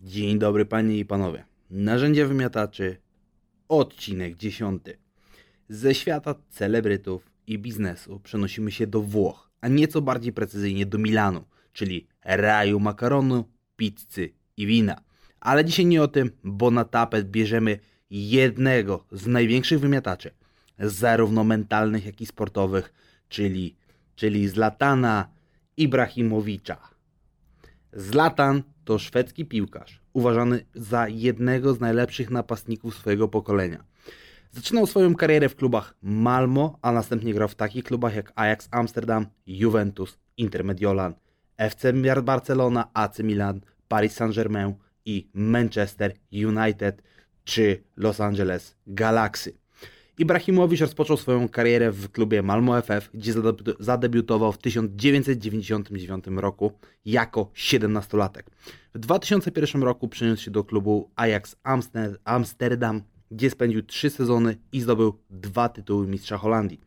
Dzień dobry panie i panowie. Narzędzia wymiataczy, odcinek dziesiąty. Ze świata celebrytów i biznesu przenosimy się do Włoch, a nieco bardziej precyzyjnie do Milanu, czyli raju makaronu, pizzy i wina. Ale dzisiaj nie o tym, bo na tapet bierzemy jednego z największych wymiataczy, zarówno mentalnych, jak i sportowych, czyli, czyli Zlatana Ibrahimowicza. Zlatan to szwedzki piłkarz, uważany za jednego z najlepszych napastników swojego pokolenia. Zaczynał swoją karierę w klubach Malmo, a następnie grał w takich klubach jak Ajax Amsterdam, Juventus, Inter Mediolan, FC Barcelona, AC Milan, Paris Saint-Germain i Manchester United czy Los Angeles Galaxy. Ibrahimowicz rozpoczął swoją karierę w klubie Malmo FF, gdzie zadebiutował w 1999 roku jako 17-latek. W 2001 roku przeniósł się do klubu Ajax Amsterdam, gdzie spędził 3 sezony i zdobył dwa tytuły mistrza Holandii.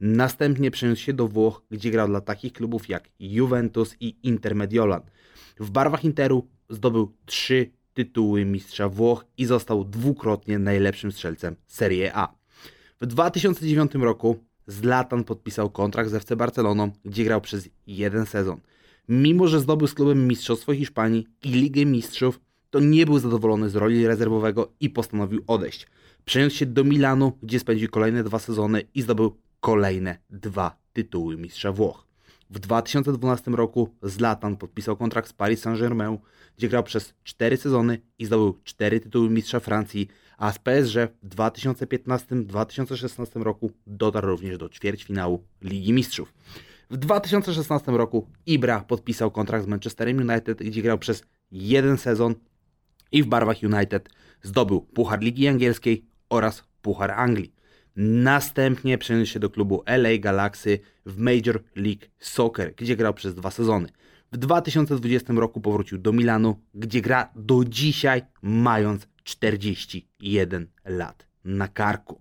Następnie przeniósł się do Włoch, gdzie grał dla takich klubów jak Juventus i Inter Mediolan. W barwach Interu zdobył trzy tytuły mistrza Włoch i został dwukrotnie najlepszym strzelcem Serie A. W 2009 roku Zlatan podpisał kontrakt z FC Barceloną, gdzie grał przez jeden sezon. Mimo, że zdobył z klubem Mistrzostwo Hiszpanii i Ligę Mistrzów, to nie był zadowolony z roli rezerwowego i postanowił odejść. Przeniósł się do Milanu, gdzie spędził kolejne dwa sezony i zdobył kolejne dwa tytuły mistrza Włoch. W 2012 roku Zlatan podpisał kontrakt z Paris Saint-Germain, gdzie grał przez 4 sezony i zdobył 4 tytuły mistrza Francji, a z PSG w 2015-2016 roku dotarł również do ćwierćfinału Ligi Mistrzów. W 2016 roku Ibra podpisał kontrakt z Manchesterem United, gdzie grał przez jeden sezon i w barwach United zdobył Puchar Ligi Angielskiej oraz Puchar Anglii. Następnie przeniósł się do klubu LA Galaxy w Major League Soccer, gdzie grał przez dwa sezony. W 2020 roku powrócił do Milanu, gdzie gra do dzisiaj, mając 41 lat na karku.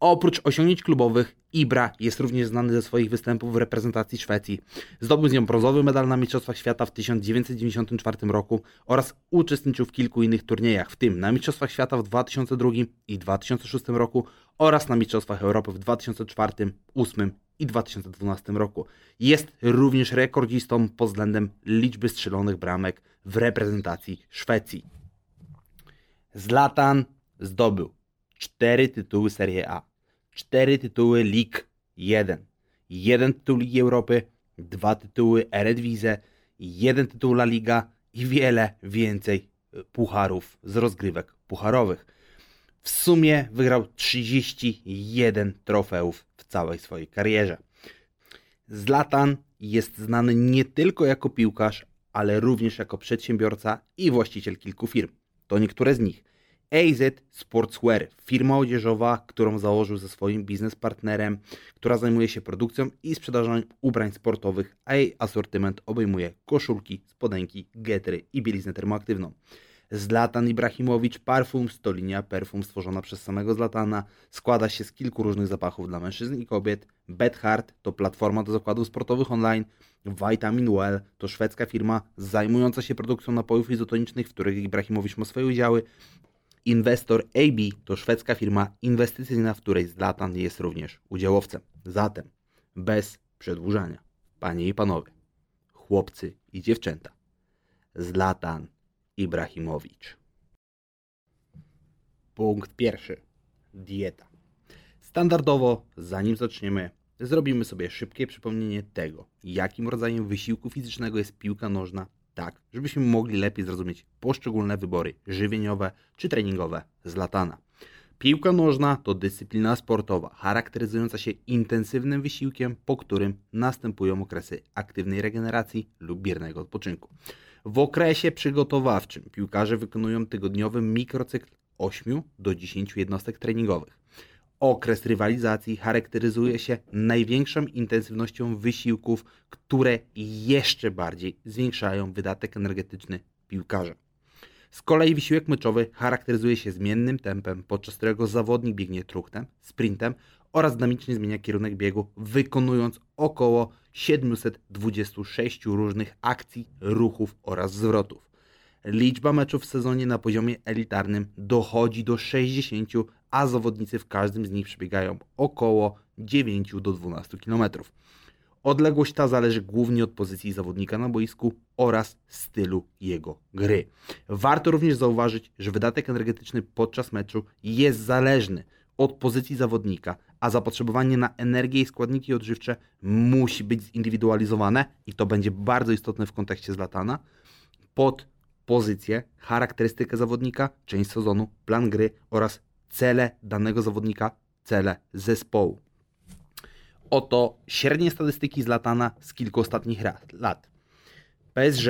Oprócz osiągnięć klubowych, Ibra jest również znany ze swoich występów w reprezentacji Szwecji. Zdobył z nią brązowy medal na Mistrzostwach Świata w 1994 roku oraz uczestniczył w kilku innych turniejach, w tym na Mistrzostwach Świata w 2002 i 2006 roku oraz na Mistrzostwach Europy w 2004, 2008 i 2012 roku. Jest również rekordzistą pod względem liczby strzelonych bramek w reprezentacji Szwecji. Zlatan zdobył 4 tytuły Serie A, 4 tytuły League 1, 1 tytuł Ligi Europy, 2 tytuły Eredivisie, 1 tytuł La Liga i wiele więcej pucharów z rozgrywek pucharowych. W sumie wygrał 31 trofeów w całej swojej karierze. Zlatan jest znany nie tylko jako piłkarz, ale również jako przedsiębiorca i właściciel kilku firm. To niektóre z nich. AZ Sportswear, firma odzieżowa, którą założył ze swoim biznespartnerem, która zajmuje się produkcją i sprzedażą ubrań sportowych, a jej asortyment obejmuje koszulki, spodenki, getry i bieliznę termoaktywną. Zlatan Ibrahimowicz Parfums to linia perfum stworzona przez samego Zlatana. Składa się z kilku różnych zapachów dla mężczyzn i kobiet. Bethard to platforma do zakładów sportowych online. Vitamin Well to szwedzka firma zajmująca się produkcją napojów izotonicznych, w których Ibrahimowicz ma swoje udziały. Inwestor AB to szwedzka firma inwestycyjna, w której Zlatan jest również udziałowcem. Zatem, bez przedłużania, panie i panowie, chłopcy i dziewczęta, Zlatan Ibrahimowicz. Punkt pierwszy. Dieta. Standardowo, zanim zaczniemy, zrobimy sobie szybkie przypomnienie tego, jakim rodzajem wysiłku fizycznego jest piłka nożna, tak, żebyśmy mogli lepiej zrozumieć poszczególne wybory żywieniowe czy treningowe z latana. Piłka nożna to dyscyplina sportowa charakteryzująca się intensywnym wysiłkiem, po którym następują okresy aktywnej regeneracji lub biernego odpoczynku. W okresie przygotowawczym piłkarze wykonują tygodniowy mikrocykl 8 do 10 jednostek treningowych. Okres rywalizacji charakteryzuje się największą intensywnością wysiłków, które jeszcze bardziej zwiększają wydatek energetyczny piłkarza. Z kolei wysiłek meczowy charakteryzuje się zmiennym tempem, podczas którego zawodnik biegnie truchtem, sprintem oraz dynamicznie zmienia kierunek biegu, wykonując około 726 różnych akcji, ruchów oraz zwrotów. Liczba meczów w sezonie na poziomie elitarnym dochodzi do 60, a zawodnicy w każdym z nich przebiegają około 9 do 12 km. Odległość ta zależy głównie od pozycji zawodnika na boisku oraz stylu jego gry. Warto również zauważyć, że wydatek energetyczny podczas meczu jest zależny od pozycji zawodnika, a zapotrzebowanie na energię i składniki odżywcze musi być zindywidualizowane i to będzie bardzo istotne w kontekście Zlatana pod pozycję, charakterystykę zawodnika, część sezonu, plan gry oraz cele danego zawodnika, cele zespołu. Oto średnie statystyki z Latana z kilku ostatnich lat. PSG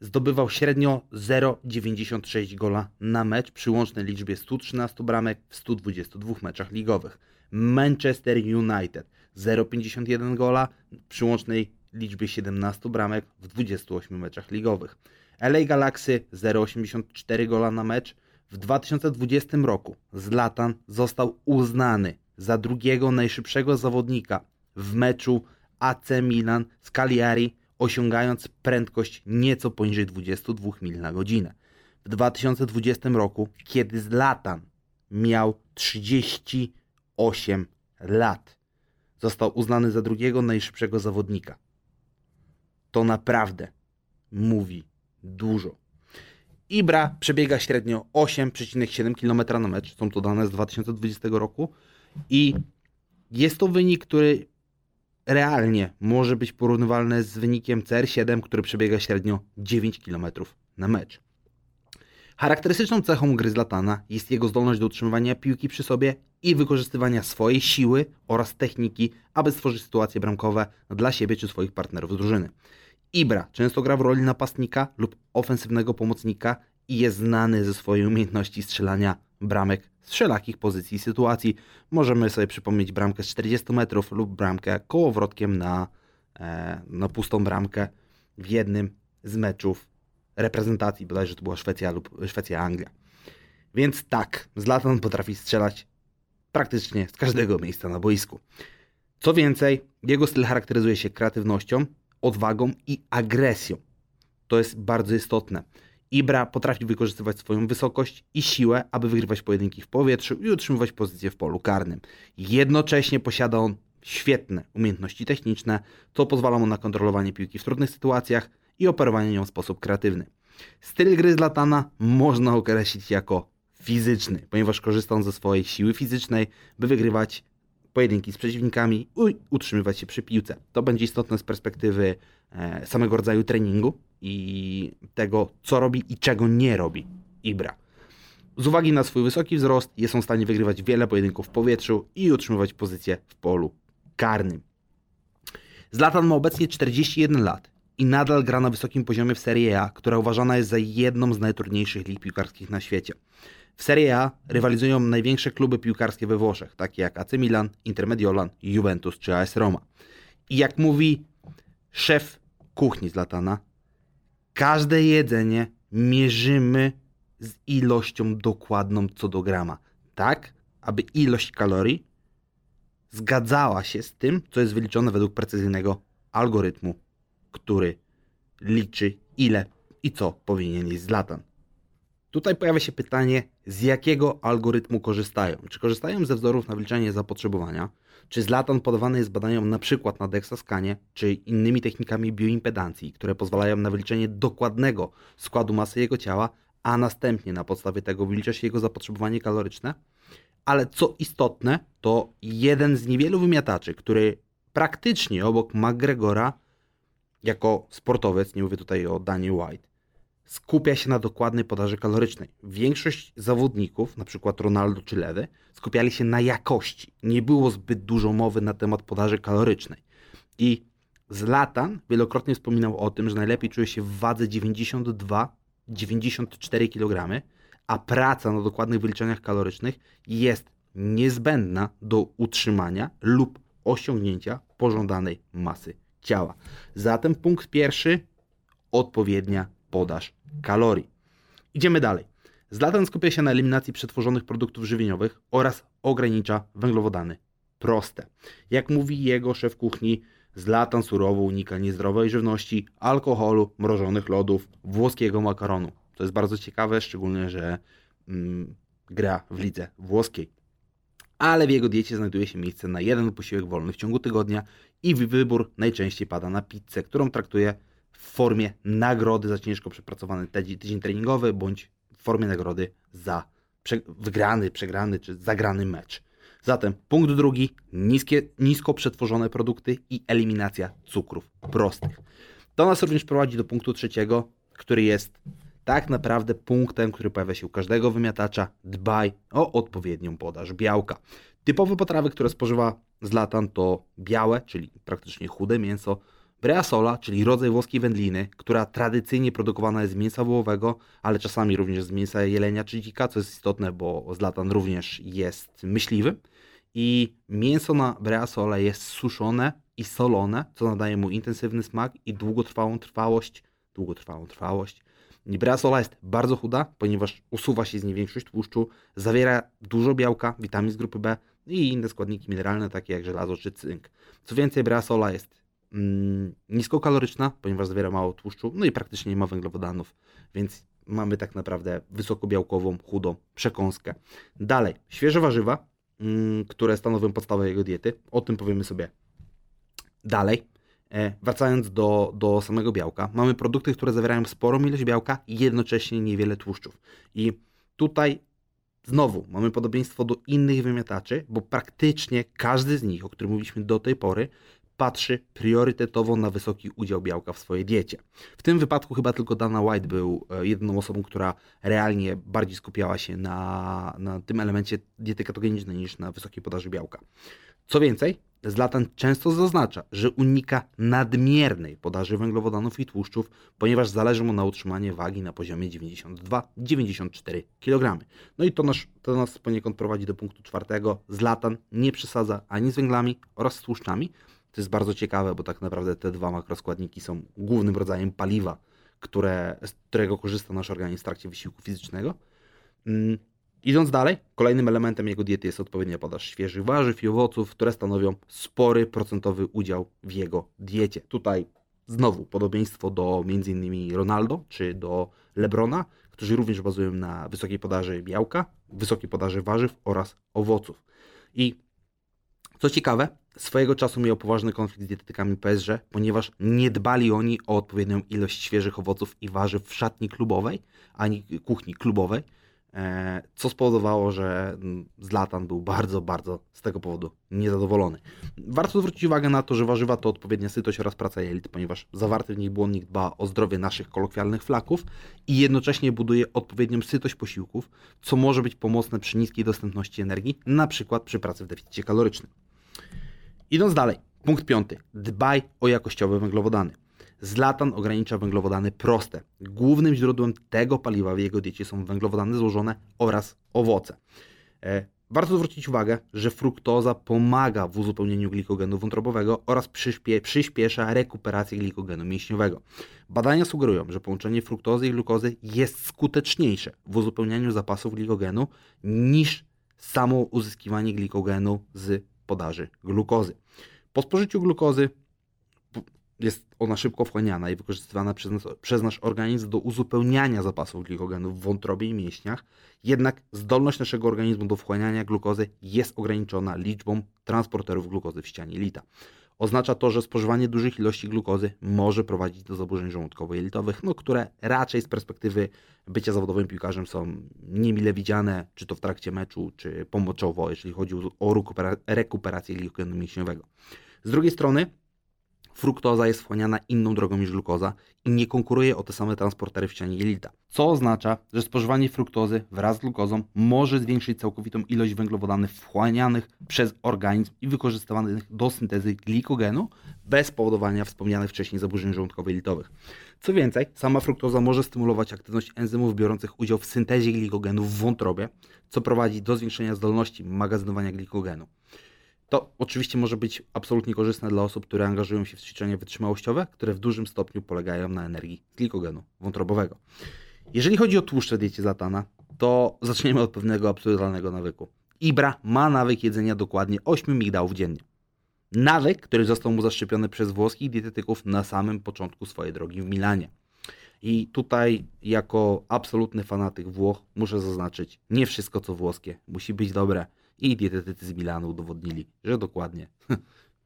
zdobywał średnio 0,96 gola na mecz przy łącznej liczbie 113 bramek w 122 meczach ligowych. Manchester United 0,51 gola przy łącznej liczbie 17 bramek w 28 meczach ligowych. LA Galaxy 0,84 gola na mecz. W 2020 roku Zlatan został uznany za drugiego najszybszego zawodnika w meczu AC Milan z Cagliari, osiągając prędkość nieco poniżej 22 mil na godzinę. W 2020 roku, kiedy Zlatan miał 38 lat, został uznany za drugiego najszybszego zawodnika. To naprawdę mówi dużo. Ibra przebiega średnio 8,7 km na mecz. Są to dane z 2020 roku. I jest to wynik, który realnie może być porównywalny z wynikiem CR7, który przebiega średnio 9 km na mecz. Charakterystyczną cechą gry Zlatana jest jego zdolność do utrzymywania piłki przy sobie i wykorzystywania swojej siły oraz techniki, aby stworzyć sytuacje bramkowe dla siebie czy swoich partnerów z drużyny. Ibra często gra w roli napastnika lub ofensywnego pomocnika i jest znany ze swojej umiejętności strzelania bramek z wszelakich pozycji i sytuacji. Możemy sobie przypomnieć bramkę z 40 metrów lub bramkę kołowrotkiem na, e, na pustą bramkę w jednym z meczów reprezentacji, bodajże to była Szwecja lub Szwecja-Anglia. Więc tak, Zlatan potrafi strzelać praktycznie z każdego miejsca na boisku. Co więcej, jego styl charakteryzuje się kreatywnością, odwagą i agresją. To jest bardzo istotne. Ibra potrafi wykorzystywać swoją wysokość i siłę, aby wygrywać pojedynki w powietrzu i utrzymywać pozycję w polu karnym. Jednocześnie posiada on świetne umiejętności techniczne, co pozwala mu na kontrolowanie piłki w trudnych sytuacjach i operowanie nią w sposób kreatywny. Styl gry z Latana można określić jako fizyczny, ponieważ korzysta on ze swojej siły fizycznej, by wygrywać pojedynki z przeciwnikami i utrzymywać się przy piłce. To będzie istotne z perspektywy e, samego rodzaju treningu i tego, co robi i czego nie robi Ibra. Z uwagi na swój wysoki wzrost jest on w stanie wygrywać wiele pojedynków w powietrzu i utrzymywać pozycję w polu karnym. Zlatan ma obecnie 41 lat i nadal gra na wysokim poziomie w Serie A, która uważana jest za jedną z najtrudniejszych lig piłkarskich na świecie. W Serie A rywalizują największe kluby piłkarskie we Włoszech, takie jak AC Milan, Inter Mediolan, Juventus czy AS Roma. I jak mówi szef kuchni z Latana, każde jedzenie mierzymy z ilością dokładną co do grama, tak aby ilość kalorii zgadzała się z tym, co jest wyliczone według precyzyjnego algorytmu, który liczy ile i co powinien jeść Zlatan. Tutaj pojawia się pytanie, z jakiego algorytmu korzystają? Czy korzystają ze wzorów na wliczanie zapotrzebowania? Czy Zlatan podawany jest badaniom na przykład na Dexaskanie, czy innymi technikami bioimpedancji, które pozwalają na wyliczenie dokładnego składu masy jego ciała, a następnie na podstawie tego wylicza się jego zapotrzebowanie kaloryczne? Ale co istotne, to jeden z niewielu wymiataczy, który praktycznie obok McGregora, jako sportowiec, nie mówię tutaj o Daniel White, skupia się na dokładnej podaży kalorycznej. Większość zawodników, przykład Ronaldo czy Lewy, skupiali się na jakości. Nie było zbyt dużo mowy na temat podaży kalorycznej. I Zlatan wielokrotnie wspominał o tym, że najlepiej czuje się w wadze 92-94 kg, a praca na dokładnych wyliczeniach kalorycznych jest niezbędna do utrzymania lub osiągnięcia pożądanej masy ciała. Zatem punkt pierwszy odpowiednia podaż kalorii. Idziemy dalej. Zlatan skupia się na eliminacji przetworzonych produktów żywieniowych oraz ogranicza węglowodany proste. Jak mówi jego szef kuchni, Zlatan surowo unika niezdrowej żywności, alkoholu, mrożonych lodów, włoskiego makaronu. To jest bardzo ciekawe, szczególnie, że mm, gra w lidze włoskiej. Ale w jego diecie znajduje się miejsce na jeden posiłek wolny w ciągu tygodnia i wybór najczęściej pada na pizzę, którą traktuje w formie nagrody za ciężko przepracowany tydzień treningowy bądź w formie nagrody za wygrany, przegrany czy zagrany mecz. Zatem punkt drugi, niskie, nisko przetworzone produkty i eliminacja cukrów prostych. To nas również prowadzi do punktu trzeciego, który jest tak naprawdę punktem, który pojawia się u każdego wymiatacza. Dbaj o odpowiednią podaż białka. Typowe potrawy, które spożywa zlatan to białe, czyli praktycznie chude mięso, breasola, czyli rodzaj włoskiej wędliny, która tradycyjnie produkowana jest z mięsa wołowego, ale czasami również z mięsa jelenia czy dzika, co jest istotne, bo zlatan również jest myśliwy. I mięso na breasola jest suszone i solone, co nadaje mu intensywny smak i długotrwałą trwałość. Długotrwałą trwałość. Breasola jest bardzo chuda, ponieważ usuwa się z niej większość tłuszczu, zawiera dużo białka, witamin z grupy B i inne składniki mineralne, takie jak żelazo czy cynk. Co więcej, breasola jest niskokaloryczna, ponieważ zawiera mało tłuszczu, no i praktycznie nie ma węglowodanów, więc mamy tak naprawdę wysokobiałkową, chudą przekąskę. Dalej, świeże warzywa, mm, które stanowią podstawę jego diety, o tym powiemy sobie dalej. E, wracając do, do samego białka, mamy produkty, które zawierają sporą ilość białka i jednocześnie niewiele tłuszczów. I tutaj znowu mamy podobieństwo do innych wymiataczy, bo praktycznie każdy z nich, o którym mówiliśmy do tej pory, patrzy priorytetowo na wysoki udział białka w swojej diecie. W tym wypadku chyba tylko Dana White był e, jedyną osobą, która realnie bardziej skupiała się na, na tym elemencie diety ketogenicznej niż na wysokiej podaży białka. Co więcej, Zlatan często zaznacza, że unika nadmiernej podaży węglowodanów i tłuszczów, ponieważ zależy mu na utrzymaniu wagi na poziomie 92-94 kg. No i to nas, to nas poniekąd prowadzi do punktu czwartego. Zlatan nie przesadza ani z węglami oraz z tłuszczami. To jest bardzo ciekawe, bo tak naprawdę te dwa makroskładniki są głównym rodzajem paliwa, które, z którego korzysta nasz organizm w trakcie wysiłku fizycznego. Mm, Idąc dalej, kolejnym elementem jego diety jest odpowiednia podaż świeżych warzyw i owoców, które stanowią spory procentowy udział w jego diecie. Tutaj znowu podobieństwo do m.in. Ronaldo czy do Lebrona, którzy również bazują na wysokiej podaży białka, wysokiej podaży warzyw oraz owoców. I co ciekawe, swojego czasu miał poważny konflikt z dietetykami PSG, ponieważ nie dbali oni o odpowiednią ilość świeżych owoców i warzyw w szatni klubowej, ani kuchni klubowej, E, co spowodowało, że mm, Zlatan był bardzo, bardzo z tego powodu niezadowolony. Warto zwrócić uwagę na to, że warzywa to odpowiednia sytość oraz praca jelit, ponieważ zawarty w nich błonnik dba o zdrowie naszych kolokwialnych flaków i jednocześnie buduje odpowiednią sytość posiłków, co może być pomocne przy niskiej dostępności energii, na przykład przy pracy w deficycie kalorycznym. Idąc dalej, punkt piąty. Dbaj o jakościowe węglowodany. Zlatan ogranicza węglowodany proste. Głównym źródłem tego paliwa w jego diecie są węglowodany złożone oraz owoce. E, warto zwrócić uwagę, że fruktoza pomaga w uzupełnieniu glikogenu wątrobowego oraz przyspie przyspiesza rekuperację glikogenu mięśniowego. Badania sugerują, że połączenie fruktozy i glukozy jest skuteczniejsze w uzupełnianiu zapasów glikogenu niż samo uzyskiwanie glikogenu z podaży glukozy. Po spożyciu glukozy jest ona szybko wchłaniana i wykorzystywana przez, nas, przez nasz organizm do uzupełniania zapasów glikogenu w wątrobie i mięśniach, jednak zdolność naszego organizmu do wchłaniania glukozy jest ograniczona liczbą transporterów glukozy w ścianie lita. Oznacza to, że spożywanie dużych ilości glukozy może prowadzić do zaburzeń żołądkowo-jelitowych, no, które raczej z perspektywy bycia zawodowym piłkarzem są niemile widziane, czy to w trakcie meczu, czy pomoczowo, jeżeli chodzi o rekuperację glikogenu mięśniowego. Z drugiej strony, fruktoza jest wchłaniana inną drogą niż glukoza i nie konkuruje o te same transportery w ścianie jelita. Co oznacza, że spożywanie fruktozy wraz z glukozą może zwiększyć całkowitą ilość węglowodanów wchłanianych przez organizm i wykorzystywanych do syntezy glikogenu bez powodowania wspomnianych wcześniej zaburzeń żołądkowo-jelitowych. Co więcej, sama fruktoza może stymulować aktywność enzymów biorących udział w syntezie glikogenu w wątrobie, co prowadzi do zwiększenia zdolności magazynowania glikogenu. To oczywiście może być absolutnie korzystne dla osób, które angażują się w ćwiczenia wytrzymałościowe, które w dużym stopniu polegają na energii glikogenu wątrobowego. Jeżeli chodzi o tłuszcze w diecie Zatana, to zaczniemy od pewnego absurdalnego nawyku. Ibra ma nawyk jedzenia dokładnie 8 migdałów dziennie. Nawyk, który został mu zaszczepiony przez włoskich dietetyków na samym początku swojej drogi w Milanie. I tutaj, jako absolutny fanatyk Włoch, muszę zaznaczyć, nie wszystko co włoskie musi być dobre. I dietetycy z Milanu udowodnili, że dokładnie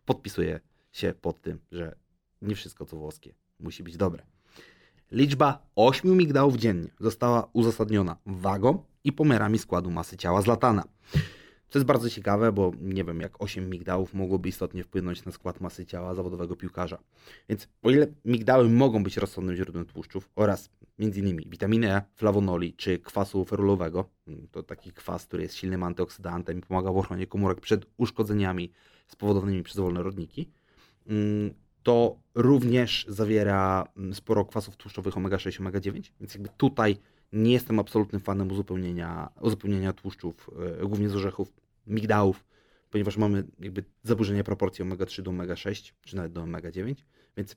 podpisuje się pod tym, że nie wszystko co włoskie musi być dobre. Liczba 8 migdałów dziennie została uzasadniona wagą i pomiarami składu masy ciała z latana. To jest bardzo ciekawe, bo nie wiem, jak 8 migdałów mogłoby istotnie wpłynąć na skład masy ciała zawodowego piłkarza. Więc o ile migdały mogą być rozsądnym źródłem tłuszczów oraz m.in. witaminy E, flawonoli czy kwasu ferulowego, mm, to taki kwas, który jest silnym antyoksydantem i pomaga w ochronie komórek przed uszkodzeniami spowodowanymi przez wolne rodniki, mm, to również zawiera mm, sporo kwasów tłuszczowych omega-6, omega-9, więc jakby tutaj nie jestem absolutnym fanem uzupełnienia, uzupełnienia tłuszczów, yy, głównie z orzechów, migdałów, ponieważ mamy jakby zaburzenie proporcji omega-3 do omega-6, czy nawet do omega-9, więc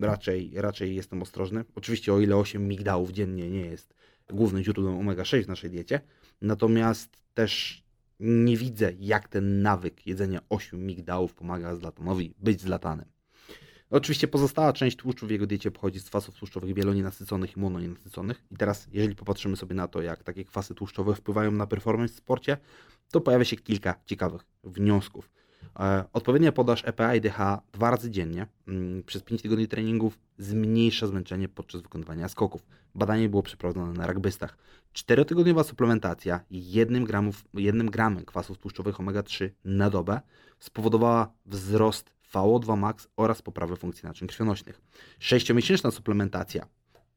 raczej, raczej jestem ostrożny. Oczywiście o ile 8 migdałów dziennie nie jest głównym źródłem omega-6 w naszej diecie, natomiast też nie widzę, jak ten nawyk jedzenia 8 migdałów pomaga zlatanowi być zlatanem. Oczywiście pozostała część tłuszczu w jego diecie pochodzi z kwasów tłuszczowych wielonienasyconych i mononienasyconych. I teraz, jeżeli popatrzymy sobie na to, jak takie kwasy tłuszczowe wpływają na performance w sporcie, to pojawia się kilka ciekawych wniosków. E, odpowiednia podaż EPA i DHA dwa razy dziennie mm, przez 5 tygodni treningów zmniejsza zmęczenie podczas wykonywania skoków. Badanie było przeprowadzone na rugbystach. Czterotygodniowa suplementacja 1 gramów, 1 gramem kwasów tłuszczowych omega-3 na dobę spowodowała wzrost VO2 max oraz poprawę funkcji naczyń krwionośnych. Sześciomiesięczna suplementacja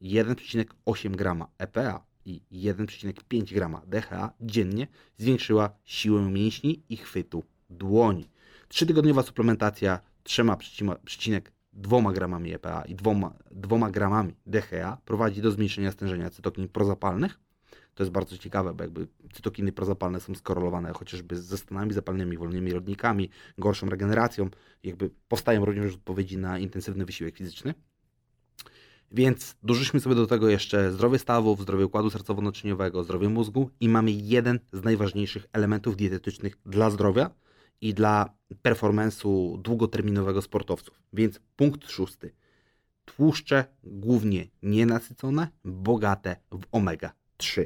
1,8 grama EPA i 1,5 grama DHA dziennie zwiększyła siłę mięśni i chwytu dłoni. Trzytygodniowa suplementacja 3,2 gramami EPA i 2, 2 gramami DHA prowadzi do zmniejszenia stężenia cytokin prozapalnych. To jest bardzo ciekawe, bo jakby cytokiny prozapalne są skorelowane chociażby ze stanami zapalnymi, wolnymi rodnikami, gorszą regeneracją. Jakby powstają również odpowiedzi na intensywny wysiłek fizyczny. Więc dożyliśmy sobie do tego jeszcze zdrowie stawów, zdrowie układu sercowo-naczyniowego, zdrowie mózgu i mamy jeden z najważniejszych elementów dietetycznych dla zdrowia i dla performance'u długoterminowego sportowców. Więc punkt szósty. Tłuszcze głównie nienasycone, bogate w omega-3.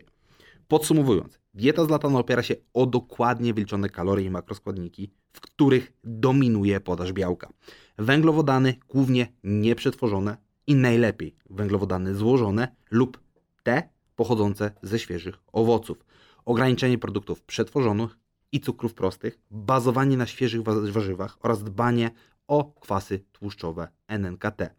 Podsumowując, dieta z latana opiera się o dokładnie wyliczone kalorie i makroskładniki, w których dominuje podaż białka. Węglowodany głównie nieprzetworzone i najlepiej węglowodany złożone lub te pochodzące ze świeżych owoców. Ograniczenie produktów przetworzonych i cukrów prostych, bazowanie na świeżych warzywach oraz dbanie o kwasy tłuszczowe NNKT.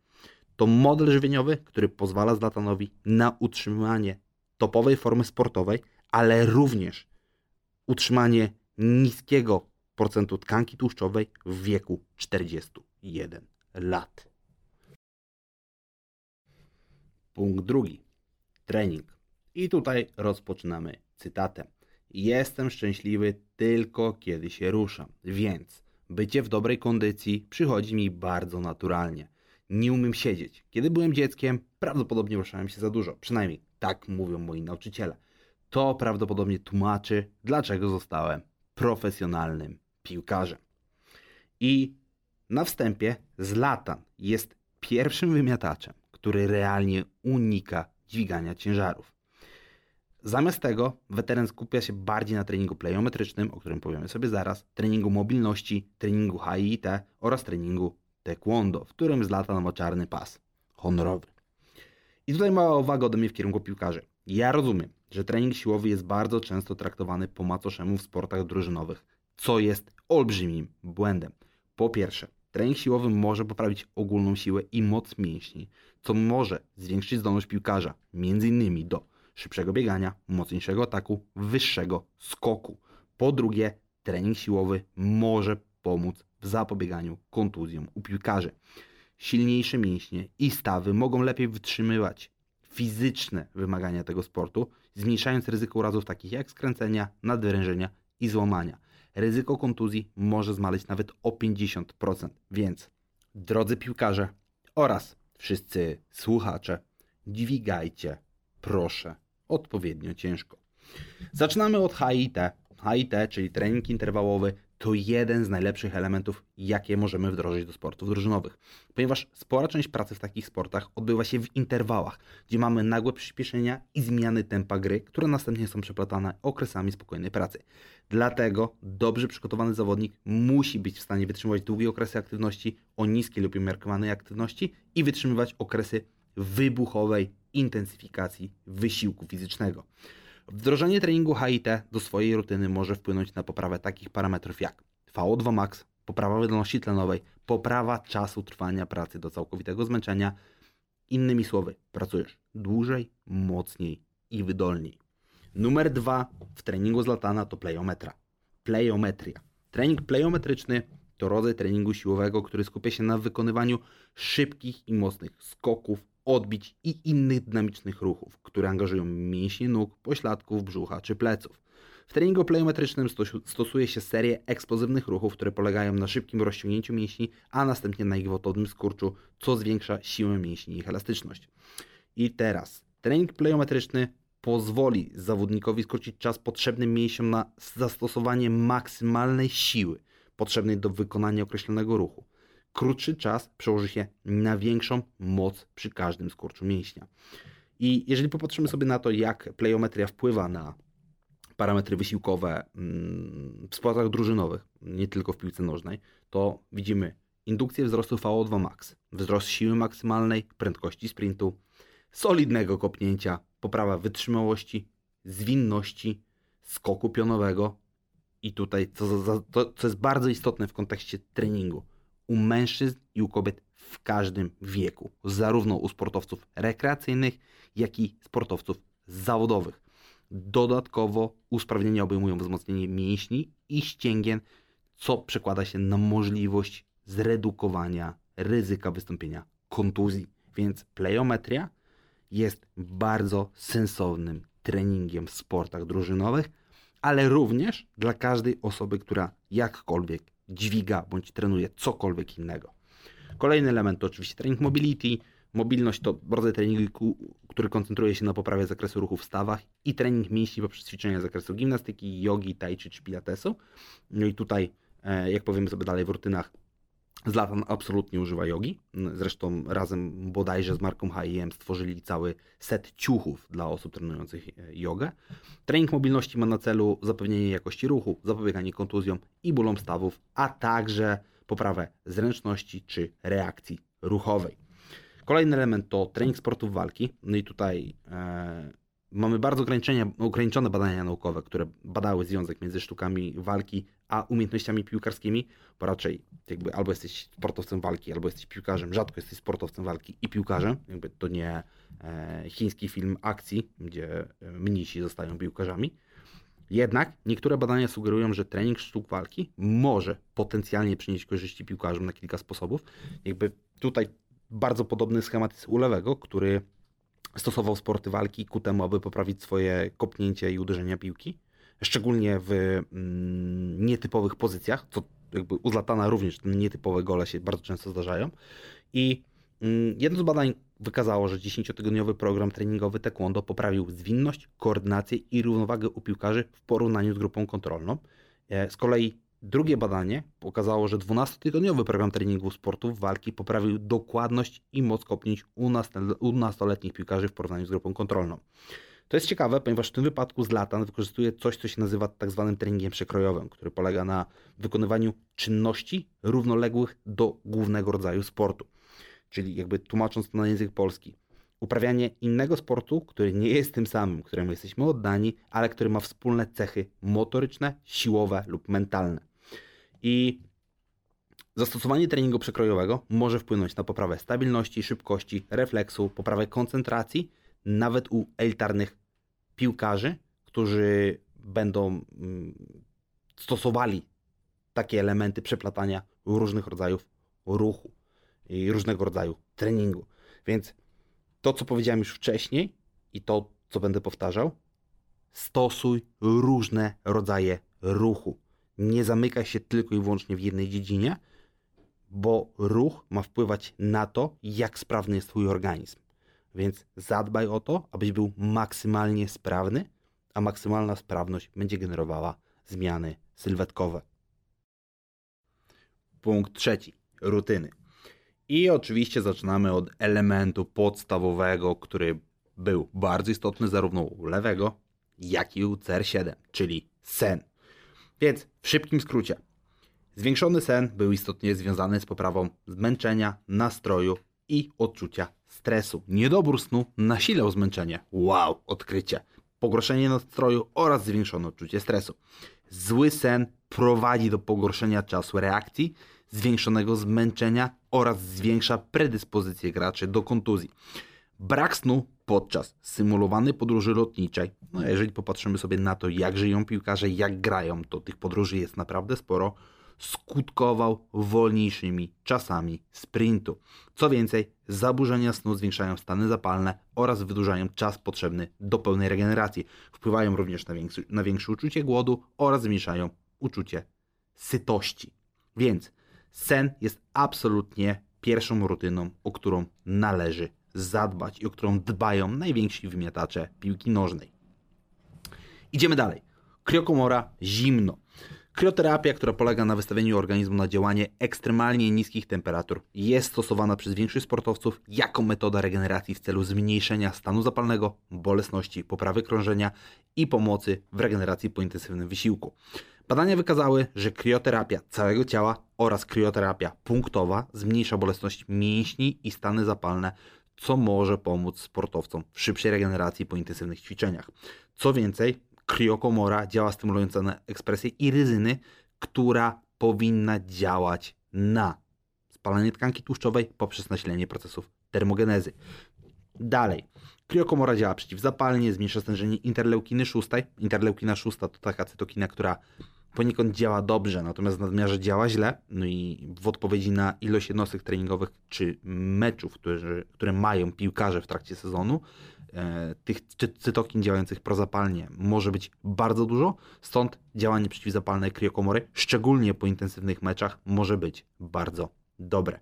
To model żywieniowy, który pozwala zlatanowi na utrzymanie topowej formy sportowej, ale również utrzymanie niskiego procentu tkanki tłuszczowej w wieku 41 lat. Punkt drugi. Trening. I tutaj rozpoczynamy cytatem. Jestem szczęśliwy tylko kiedy się ruszam, więc bycie w dobrej kondycji przychodzi mi bardzo naturalnie. Nie umiem siedzieć. Kiedy byłem dzieckiem, prawdopodobnie ruszałem się za dużo. Przynajmniej tak mówią moi nauczyciele. To prawdopodobnie tłumaczy, dlaczego zostałem profesjonalnym piłkarzem. I na wstępie Zlatan jest pierwszym wymiataczem, który realnie unika dźwigania ciężarów. Zamiast tego weteran skupia się bardziej na treningu plejometrycznym, o którym powiemy sobie zaraz, treningu mobilności, treningu HIIT oraz treningu taekwondo, w którym Zlatan ma czarny pas honorowy. I tutaj mała uwaga ode mnie w kierunku piłkarzy. Ja rozumiem, że trening siłowy jest bardzo często traktowany po macoszemu w sportach drużynowych, co jest olbrzymim błędem. Po pierwsze, trening siłowy może poprawić ogólną siłę i moc mięśni, co może zwiększyć zdolność piłkarza, m.in. do szybszego biegania, mocniejszego ataku, wyższego skoku. Po drugie, trening siłowy może pomóc w zapobieganiu kontuzjom u piłkarzy. Silniejsze mięśnie i stawy mogą lepiej wytrzymywać fizyczne wymagania tego sportu, zmniejszając ryzyko urazów takich jak skręcenia, nadwyrężenia i złamania. Ryzyko kontuzji może zmalić nawet o 50%. Więc, drodzy piłkarze oraz wszyscy słuchacze, dźwigajcie, proszę, odpowiednio ciężko. Zaczynamy od HIT. HIT, czyli trening interwałowy, to jeden z najlepszych elementów, jakie możemy wdrożyć do sportów drużynowych. Ponieważ spora część pracy w takich sportach odbywa się w interwałach, gdzie mamy nagłe przyspieszenia i zmiany tempa gry, które następnie są przeplatane okresami spokojnej pracy. Dlatego dobrze przygotowany zawodnik musi być w stanie wytrzymywać długie okresy aktywności o niskiej lub umiarkowanej aktywności i wytrzymywać okresy wybuchowej intensyfikacji wysiłku fizycznego. Wdrożenie treningu HIT do swojej rutyny może wpłynąć na poprawę takich parametrów jak VO2 max, poprawa wydolności tlenowej, poprawa czasu trwania pracy do całkowitego zmęczenia. Innymi słowy, pracujesz dłużej, mocniej i wydolniej. Numer dwa w treningu z latana to plejometra. Plejometria. Trening plejometryczny to rodzaj treningu siłowego, który skupia się na wykonywaniu szybkich i mocnych skoków, odbić i innych dynamicznych ruchów, które angażują mięśnie nóg, pośladków, brzucha czy pleców. W treningu plejometrycznym stosuje się serię eksplozywnych ruchów, które polegają na szybkim rozciągnięciu mięśni, a następnie na ich gwałtownym skurczu, co zwiększa siłę mięśni i ich elastyczność. I teraz trening plejometryczny pozwoli zawodnikowi skrócić czas potrzebny mięsiom na zastosowanie maksymalnej siły potrzebnej do wykonania określonego ruchu krótszy czas przełoży się na większą moc przy każdym skurczu mięśnia. I jeżeli popatrzymy sobie na to, jak plejometria wpływa na parametry wysiłkowe mm, w sportach drużynowych, nie tylko w piłce nożnej, to widzimy indukcję wzrostu VO2 max, wzrost siły maksymalnej, prędkości sprintu, solidnego kopnięcia, poprawa wytrzymałości, zwinności, skoku pionowego i tutaj, co, to, co jest bardzo istotne w kontekście treningu, u mężczyzn i u kobiet w każdym wieku, zarówno u sportowców rekreacyjnych, jak i sportowców zawodowych. Dodatkowo usprawnienia obejmują wzmocnienie mięśni i ścięgien, co przekłada się na możliwość zredukowania ryzyka wystąpienia kontuzji. Więc plejometria jest bardzo sensownym treningiem w sportach drużynowych, ale również dla każdej osoby, która jakkolwiek dźwiga bądź trenuje cokolwiek innego. Kolejny element to oczywiście trening mobility. Mobilność to rodzaj treningu, który koncentruje się na poprawie zakresu ruchu w stawach i trening mięśni poprzez ćwiczenia z zakresu gimnastyki, jogi, tai chi czy pilatesu. No i tutaj, e, jak powiemy sobie dalej w rutynach, Zlatan absolutnie używa jogi. Zresztą razem bodajże z marką H&M stworzyli cały set ciuchów dla osób trenujących jogę. Trening mobilności ma na celu zapewnienie jakości ruchu, zapobieganie kontuzjom i bólom stawów, a także poprawę zręczności czy reakcji ruchowej. Kolejny element to trening sportów walki. No i tutaj e, mamy bardzo ograniczone badania naukowe, które badały związek między sztukami walki a umiejętnościami piłkarskimi, bo raczej jakby albo jesteś sportowcem walki, albo jesteś piłkarzem, rzadko jesteś sportowcem walki i piłkarzem, jakby to nie e, chiński film akcji, gdzie e, mnisi zostają piłkarzami. Jednak niektóre badania sugerują, że trening sztuk walki może potencjalnie przynieść korzyści piłkarzom na kilka sposobów. Jakby tutaj bardzo podobny schemat jest u lewego, który stosował sporty walki ku temu, aby poprawić swoje kopnięcie i uderzenia piłki, szczególnie w mm, nietypowych pozycjach, co jakby u Zlatana również te nietypowe gole się bardzo często zdarzają. I mm, jedno z badań wykazało, że 10-tygodniowy program treningowy taekwondo poprawił zwinność, koordynację i równowagę u piłkarzy w porównaniu z grupą kontrolną. E, z kolei Drugie badanie pokazało, że 12-tygodniowy program treningu sportów walki poprawił dokładność i moc kopnięć u nastoletnich piłkarzy w porównaniu z grupą kontrolną. To jest ciekawe, ponieważ w tym wypadku Zlatan wykorzystuje coś, co się nazywa tak zwanym treningiem przekrojowym, który polega na wykonywaniu czynności równoległych do głównego rodzaju sportu. Czyli jakby tłumacząc to na język polski, uprawianie innego sportu, który nie jest tym samym, któremu jesteśmy oddani, ale który ma wspólne cechy motoryczne, siłowe lub mentalne. I zastosowanie treningu przekrojowego może wpłynąć na poprawę stabilności, szybkości, refleksu, poprawę koncentracji, nawet u elitarnych piłkarzy, którzy będą mm, stosowali takie elementy przeplatania różnych rodzajów ruchu i różnego rodzaju treningu. Więc to, co powiedziałem już wcześniej i to, co będę powtarzał, stosuj różne rodzaje ruchu. Nie zamykaj się tylko i wyłącznie w jednej dziedzinie, bo ruch ma wpływać na to, jak sprawny jest Twój organizm. Więc zadbaj o to, abyś był maksymalnie sprawny, a maksymalna sprawność będzie generowała zmiany sylwetkowe. Punkt trzeci. Rutyny. I oczywiście zaczynamy od elementu podstawowego, który był bardzo istotny zarówno u lewego, jak i u CR7, czyli sen. Więc w szybkim skrócie. Zwiększony sen był istotnie związany z poprawą zmęczenia, nastroju i odczucia stresu. Niedobór snu nasilał zmęczenie. Wow, odkrycie. Pogorszenie nastroju oraz zwiększone odczucie stresu. Zły sen prowadzi do pogorszenia czasu reakcji, zwiększonego zmęczenia oraz zwiększa predyspozycję graczy do kontuzji. Brak snu podczas symulowanej podróży lotniczej, no jeżeli popatrzymy sobie na to, jak żyją piłkarze, jak grają, to tych podróży jest naprawdę sporo, skutkował wolniejszymi czasami sprintu. Co więcej, zaburzenia snu zwiększają stany zapalne oraz wydłużają czas potrzebny do pełnej regeneracji. Wpływają również na, większy, na większe uczucie głodu oraz zmniejszają uczucie sytości. Więc sen jest absolutnie pierwszą rutyną, o którą należy zadbać i o którą dbają najwięksi wymiatacze piłki nożnej. Idziemy dalej. Kriokomora zimno. Krioterapia, która polega na wystawieniu organizmu na działanie ekstremalnie niskich temperatur, jest stosowana przez większość sportowców jako metoda regeneracji w celu zmniejszenia stanu zapalnego, bolesności, poprawy krążenia i pomocy w regeneracji po intensywnym wysiłku. Badania wykazały, że krioterapia całego ciała oraz krioterapia punktowa zmniejsza bolesność mięśni i stany zapalne, co może pomóc sportowcom w szybszej regeneracji po intensywnych ćwiczeniach. Co więcej, kriokomora działa stymulująco na ekspresję iryzyny, która powinna działać na spalanie tkanki tłuszczowej poprzez nasilenie procesów termogenezy. Dalej, kriokomora działa przeciwzapalnie, zmniejsza stężenie interleukiny 6. Interleukina 6 to taka cytokina, która poniekąd działa dobrze, natomiast w nadmiarze działa źle. No i w odpowiedzi na ilość jednostek treningowych czy meczów, które, które mają piłkarze w trakcie sezonu, e, tych cytokin działających prozapalnie może być bardzo dużo, stąd działanie przeciwzapalne kriokomory, szczególnie po intensywnych meczach, może być bardzo dobre.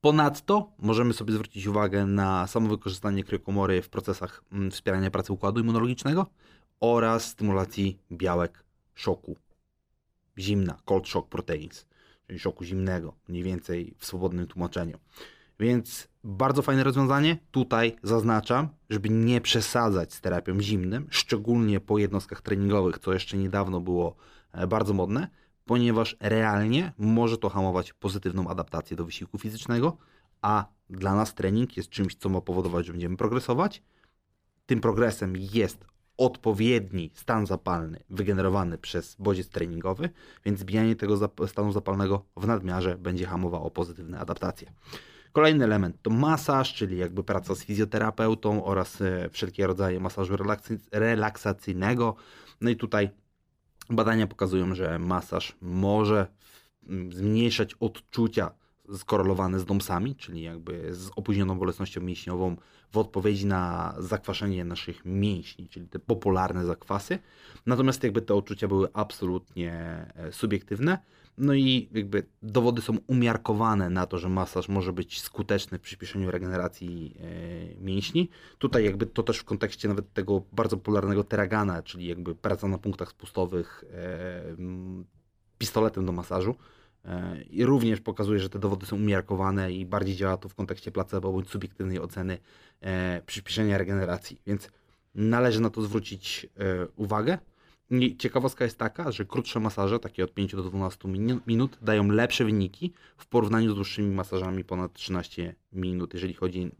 Ponadto możemy sobie zwrócić uwagę na samo wykorzystanie kriokomory w procesach mm, wspierania pracy układu immunologicznego oraz stymulacji białek szoku zimna, cold shock proteins, czyli szoku zimnego, mniej więcej w swobodnym tłumaczeniu. Więc bardzo fajne rozwiązanie. Tutaj zaznaczam, żeby nie przesadzać z terapią zimnym, szczególnie po jednostkach treningowych, co jeszcze niedawno było e, bardzo modne, ponieważ realnie może to hamować pozytywną adaptację do wysiłku fizycznego, a dla nas trening jest czymś, co ma powodować, że będziemy progresować. Tym progresem jest odpowiedni stan zapalny wygenerowany przez bodziec treningowy, więc zbijanie tego stanu zapalnego w nadmiarze będzie hamowało pozytywne adaptacje. Kolejny element to masaż, czyli jakby praca z fizjoterapeutą oraz e, wszelkie rodzaje masażu relaksacyjnego. No i tutaj badania pokazują, że masaż może zmniejszać odczucia skorelowane z domsami, czyli jakby z opóźnioną bolesnością mięśniową w odpowiedzi na zakwaszenie naszych mięśni, czyli te popularne zakwasy. Natomiast jakby te odczucia były absolutnie e, subiektywne. No i jakby dowody są umiarkowane na to, że masaż może być skuteczny w przyspieszeniu regeneracji e, mięśni. Tutaj jakby to też w kontekście nawet tego bardzo popularnego teragana, czyli jakby praca na punktach spustowych e, pistoletem do masażu I również pokazuje, że te dowody są umiarkowane i bardziej działa to w kontekście placebo bądź subiektywnej oceny e, przyspieszenia regeneracji. Więc należy na to zwrócić e, uwagę. I ciekawostka jest taka, że krótsze masaże, takie od 5 do 12 minut, dają lepsze wyniki w porównaniu z dłuższymi masażami ponad 13 minut, jeżeli chodzi,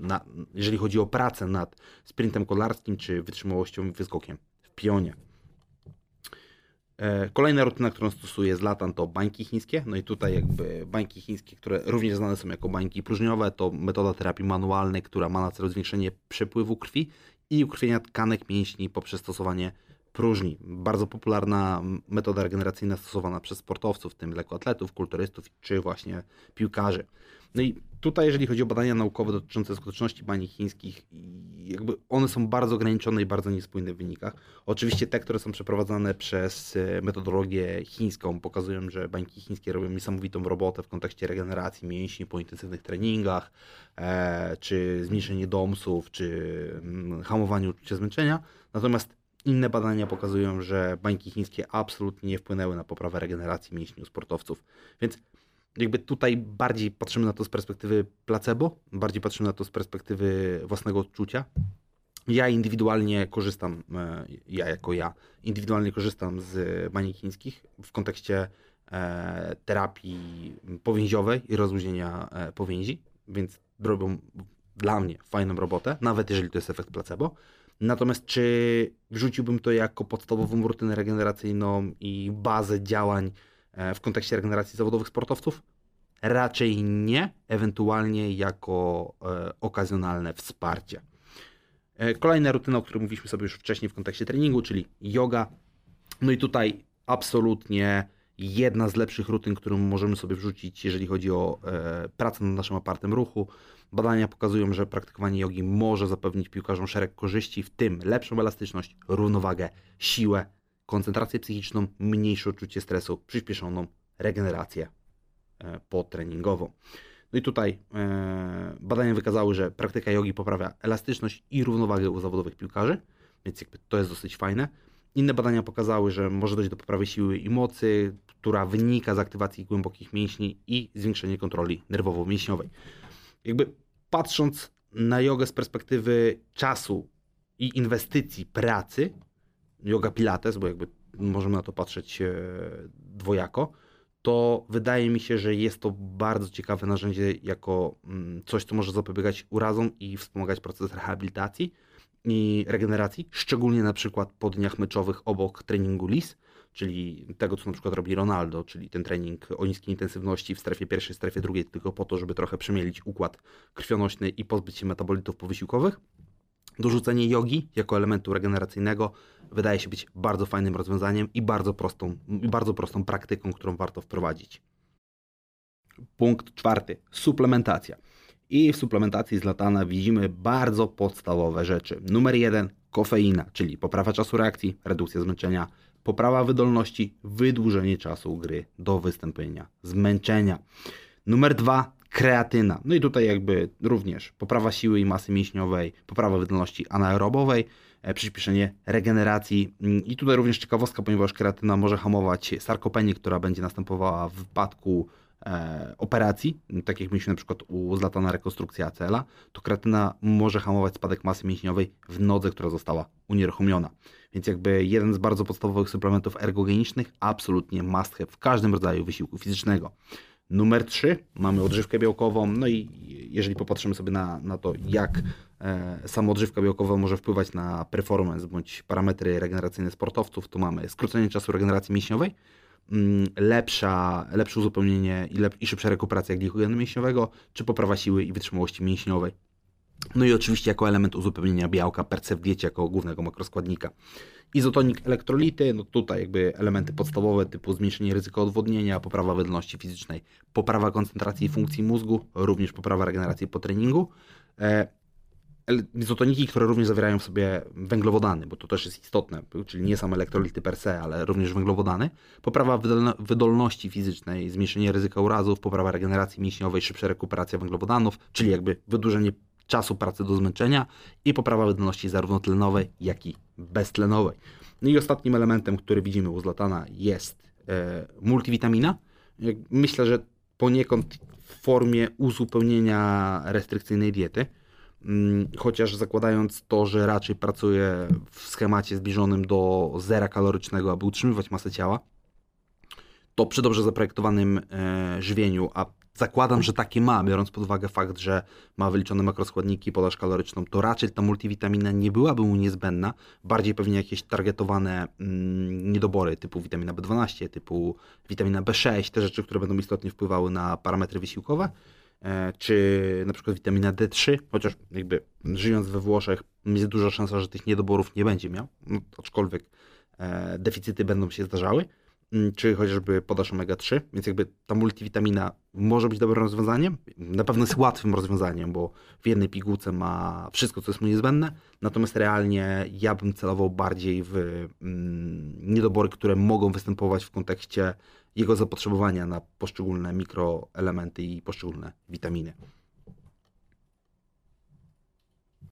na, jeżeli chodzi o pracę nad sprintem kolarskim czy wytrzymałością i wyskokiem w pionie. E, kolejna rutyna, którą stosuję z latan to bańki chińskie. No i tutaj jakby bańki chińskie, które również znane są jako bańki próżniowe, to metoda terapii manualnej, która ma na celu zwiększenie przepływu krwi i ukrwienia tkanek mięśni poprzez stosowanie próżni. Bardzo popularna metoda regeneracyjna stosowana przez sportowców, w tym lekkoatletów, kulturystów czy właśnie piłkarzy. No i tutaj, jeżeli chodzi o badania naukowe dotyczące skuteczności bani chińskich, jakby one są bardzo ograniczone i bardzo niespójne w wynikach. Oczywiście te, które są przeprowadzane przez e, metodologię chińską, pokazują, że bańki chińskie robią niesamowitą robotę w kontekście regeneracji mięśni po intensywnych treningach, e, czy zmniejszenie domsów, czy mm, hamowaniu uczucia zmęczenia. Natomiast Inne badania pokazują, że bańki chińskie absolutnie nie wpłynęły na poprawę regeneracji mięśni u sportowców. Więc jakby tutaj bardziej patrzymy na to z perspektywy placebo, bardziej patrzymy na to z perspektywy własnego odczucia. Ja indywidualnie korzystam, e, ja jako ja, indywidualnie korzystam z baniek chińskich w kontekście e, terapii powięziowej i rozluźnienia e, powięzi, więc robią dla mnie fajną robotę, nawet jeżeli to jest efekt placebo. Natomiast czy wrzuciłbym to jako podstawową rutynę regeneracyjną i bazę działań E, w kontekście regeneracji zawodowych sportowców? Raczej nie, ewentualnie jako e, okazjonalne wsparcie. E, kolejna rutyna, o której mówiliśmy sobie już wcześniej w kontekście treningu, czyli yoga. No i tutaj absolutnie jedna z lepszych rutyn, którą możemy sobie wrzucić, jeżeli chodzi o e, pracę nad naszym apartem ruchu. Badania pokazują, że praktykowanie jogi może zapewnić piłkarzom szereg korzyści, w tym lepszą elastyczność, równowagę, siłę, koncentrację psychiczną, mniejsze odczucie stresu, przyspieszoną regenerację e, potreningową. No i tutaj e, badania wykazały, że praktyka jogi poprawia elastyczność i równowagę u zawodowych piłkarzy, więc jakby to jest dosyć fajne. Inne badania pokazały, że może dojść do poprawy siły i mocy, która wynika z aktywacji głębokich mięśni i zwiększenia kontroli nerwowo-mięśniowej. Jakby patrząc na jogę z perspektywy czasu i inwestycji pracy, yoga pilates, bo jakby możemy na to patrzeć e, dwojako, to wydaje mi się, że jest to bardzo ciekawe narzędzie jako mm, coś, co może zapobiegać urazom i wspomagać proces rehabilitacji i regeneracji, szczególnie na przykład po dniach meczowych obok treningu LIS, czyli tego, co na przykład robi Ronaldo, czyli ten trening o niskiej intensywności w strefie pierwszej, strefie drugiej, tylko po to, żeby trochę przemielić układ krwionośny i pozbyć się metabolitów powysiłkowych. Dorzucenie jogi jako elementu regeneracyjnego wydaje się być bardzo fajnym rozwiązaniem i bardzo prostą, bardzo prostą praktyką, którą warto wprowadzić. Punkt czwarty. Suplementacja. I w suplementacji z latana widzimy bardzo podstawowe rzeczy. Numer jeden. Kofeina, czyli poprawa czasu reakcji, redukcja zmęczenia, poprawa wydolności, wydłużenie czasu gry do wystąpienia zmęczenia. Numer dwa kreatyna. No i tutaj jakby również poprawa siły i masy mięśniowej, poprawa wydolności anaerobowej, e, przyspieszenie regeneracji. Mm, I tutaj również ciekawostka, ponieważ kreatyna może hamować sarkopenię, która będzie następowała w wypadku e, operacji, tak jak mieliśmy na przykład u zlatana rekonstrukcja ACL-a, to kreatyna może hamować spadek masy mięśniowej w nodze, która została unieruchomiona. Więc jakby jeden z bardzo podstawowych suplementów ergogenicznych, absolutnie must have w każdym rodzaju wysiłku fizycznego. Numer 3 mamy odżywkę białkową, no i jeżeli popatrzymy sobie na, na to, jak e, sama odżywka białkowa może wpływać na performance bądź parametry regeneracyjne sportowców, to mamy skrócenie czasu regeneracji mięśniowej, mm, lepsza, lepsze uzupełnienie i, lep, i szybsza rekuperacja glikogenu mięśniowego, czy poprawa siły i wytrzymałości mięśniowej. No i oczywiście jako element uzupełnienia białka perce w diecie jako głównego makroskładnika. Izotonik elektrolity, no tutaj jakby elementy podstawowe typu zmniejszenie ryzyka odwodnienia, poprawa wydolności fizycznej, poprawa koncentracji i funkcji mózgu, również poprawa regeneracji po treningu. E, izotoniki, które również zawierają w sobie węglowodany, bo to też jest istotne, czyli nie same elektrolity per se, ale również węglowodany. Poprawa wydolności fizycznej, zmniejszenie ryzyka urazów, poprawa regeneracji mięśniowej, szybsza rekuperacja węglowodanów, czyli jakby wydłużenie czasu pracy do zmęczenia i poprawa wydolności zarówno tlenowej, jak i beztlenowej. No i ostatnim elementem, który widzimy u Zlatana jest e, multivitamina. Myślę, że poniekąd w formie uzupełnienia restrykcyjnej diety, mm, chociaż zakładając to, że raczej pracuje w schemacie zbliżonym do zera kalorycznego, aby utrzymywać masę ciała, to przy dobrze zaprojektowanym e, żywieniu, a zakładam, że takie ma, biorąc pod uwagę fakt, że ma wyliczone makroskładniki, podaż kaloryczną, to raczej ta multivitamina nie byłaby mu niezbędna, bardziej pewnie jakieś targetowane mm, niedobory typu witamina B12, typu witamina B6, te rzeczy, które będą istotnie wpływały na parametry wysiłkowe, e, czy na przykład witamina D3, chociaż jakby żyjąc we Włoszech jest duża szansa, że tych niedoborów nie będzie miał, no, aczkolwiek e, deficyty będą się zdarzały. Mm, czy chociażby podaż omega-3, więc jakby ta multivitamina może być dobrym rozwiązaniem, na pewno jest łatwym rozwiązaniem, bo w jednej pigułce ma wszystko, co jest mu niezbędne, natomiast realnie ja bym celował bardziej w mm, niedobory, które mogą występować w kontekście jego zapotrzebowania na poszczególne mikroelementy i poszczególne witaminy.